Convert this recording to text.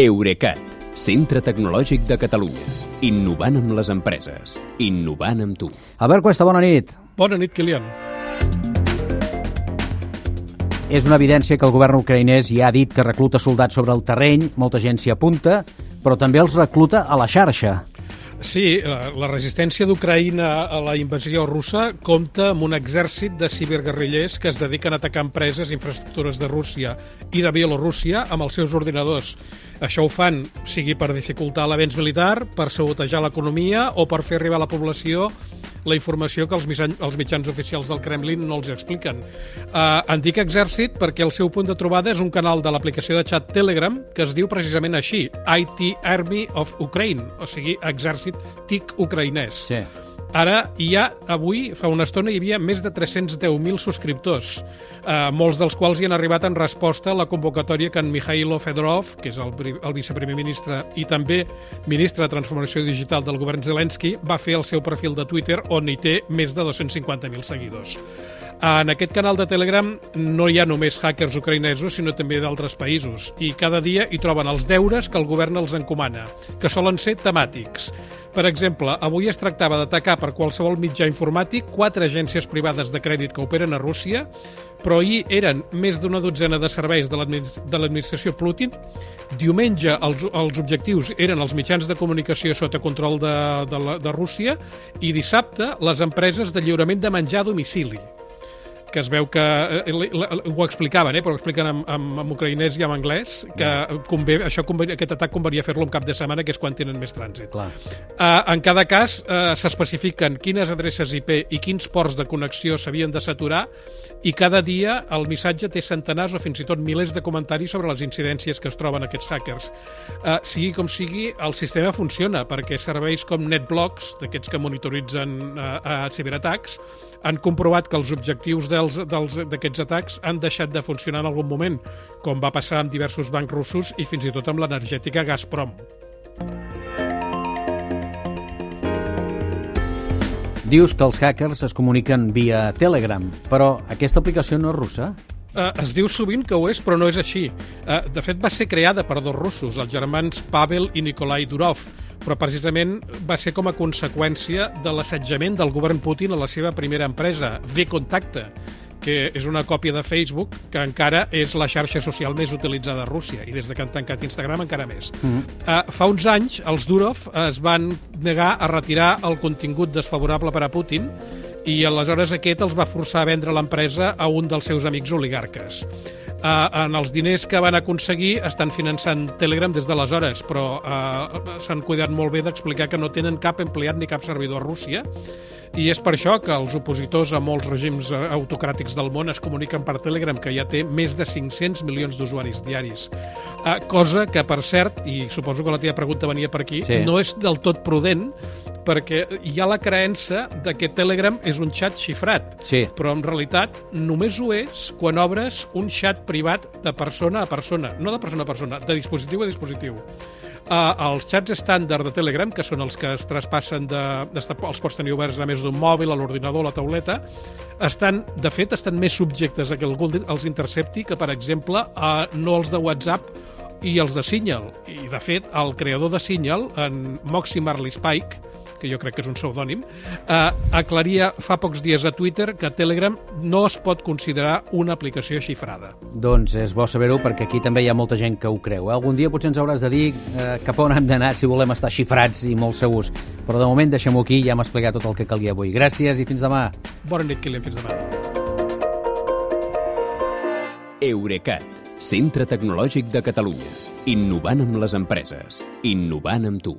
Eurecat, centre tecnològic de Catalunya. Innovant amb les empreses. Innovant amb tu. Albert Cuesta, bona nit. Bona nit, Kilian. És una evidència que el govern ucraïnès ja ha dit que recluta soldats sobre el terreny, molta gent s'hi apunta, però també els recluta a la xarxa. Sí, la, la resistència d'Ucraïna a la invasió russa compta amb un exèrcit de ciberguerrillers que es dediquen a atacar empreses i infraestructures de Rússia i de Bielorússia amb els seus ordinadors. Això ho fan, sigui per dificultar l'avenç militar, per sabotejar l'economia o per fer arribar a la població la informació que els mitjans, els mitjans oficials del Kremlin no els expliquen. Uh, en dic exèrcit perquè el seu punt de trobada és un canal de l'aplicació de xat Telegram que es diu precisament així, IT Army of Ukraine, o sigui, exèrcit TIC ucraïnès. Sí. Ara hi ha, avui, fa una estona, hi havia més de 310.000 subscriptors, eh, molts dels quals hi han arribat en resposta a la convocatòria que en Mikhailo Fedorov, que és el, el viceprimer ministre i també ministre de Transformació Digital del govern Zelensky, va fer el seu perfil de Twitter on hi té més de 250.000 seguidors. En aquest canal de Telegram no hi ha només hackers ucraïnesos, sinó també d'altres països, i cada dia hi troben els deures que el govern els encomana, que solen ser temàtics. Per exemple, avui es tractava d'atacar per qualsevol mitjà informàtic quatre agències privades de crèdit que operen a Rússia, però ahir eren més d'una dotzena de serveis de l'administració Putin. Diumenge els, els objectius eren els mitjans de comunicació sota control de, de, la, de Rússia i dissabte les empreses de lliurament de menjar a domicili que es veu que eh, ho explicaven, eh, però ho expliquen en, en, en ucraïnès i en anglès, que yeah. convé, això convé, aquest atac convenia fer-lo en cap de setmana, que és quan tenen més trànsit. Clar. Uh, en cada cas uh, s'especifiquen quines adreces IP i quins ports de connexió s'havien de saturar i cada dia el missatge té centenars o fins i tot milers de comentaris sobre les incidències que es troben aquests hackers. Uh, sigui com sigui, el sistema funciona perquè serveis com NetBlocks, d'aquests que monitoritzen uh, uh, ciberatacs, han comprovat que els objectius d'aquests atacs han deixat de funcionar en algun moment, com va passar amb diversos bancs russos i fins i tot amb l'energètica Gazprom. Dius que els hackers es comuniquen via Telegram, però aquesta aplicació no és russa? Uh, es diu sovint que ho és, però no és així. Uh, de fet, va ser creada per dos russos, els germans Pavel i Nikolai Durov, però precisament va ser com a conseqüència de l'assetjament del govern Putin a la seva primera empresa, V-Contacte, que és una còpia de Facebook que encara és la xarxa social més utilitzada a Rússia i des de que han tancat Instagram encara més. Mm -hmm. uh, fa uns anys els Durov es van negar a retirar el contingut desfavorable per a Putin i aleshores aquest els va forçar a vendre l'empresa a un dels seus amics oligarques. Uh, en els diners que van aconseguir estan finançant Telegram des d'aleshores, però uh, s'han cuidat molt bé d'explicar que no tenen cap empleat ni cap servidor a Rússia i és per això que els opositors a molts regims eh, autocràtics del món es comuniquen per Telegram, que ja té més de 500 milions d'usuaris diaris. Uh, cosa que, per cert, i suposo que la teva pregunta venia per aquí, sí. no és del tot prudent, perquè hi ha la creença de que Telegram és un xat xifrat, sí. però en realitat només ho és quan obres un xat privat de persona a persona, no de persona a persona, de dispositiu a dispositiu. Uh, els xats estàndard de Telegram, que són els que es traspassen de, de, els pots tenir oberts a més d'un mòbil, a l'ordinador, a la tauleta, estan, de fet, estan més subjectes a que algú els intercepti que, per exemple, uh, no els de WhatsApp i els de Signal. I, de fet, el creador de Signal, en Moxie Marley Spike, que jo crec que és un pseudònim, eh, aclaria fa pocs dies a Twitter que Telegram no es pot considerar una aplicació xifrada. Doncs és bo saber-ho perquè aquí també hi ha molta gent que ho creu. Eh? Algun dia potser ens hauràs de dir eh, cap on hem d'anar si volem estar xifrats i molt segurs. Però de moment deixem-ho aquí, ja hem explicat tot el que calia avui. Gràcies i fins demà. Bona nit, Kilian, fins demà. Eurecat, centre tecnològic de Catalunya. Innovant amb les empreses. Innovant amb tu.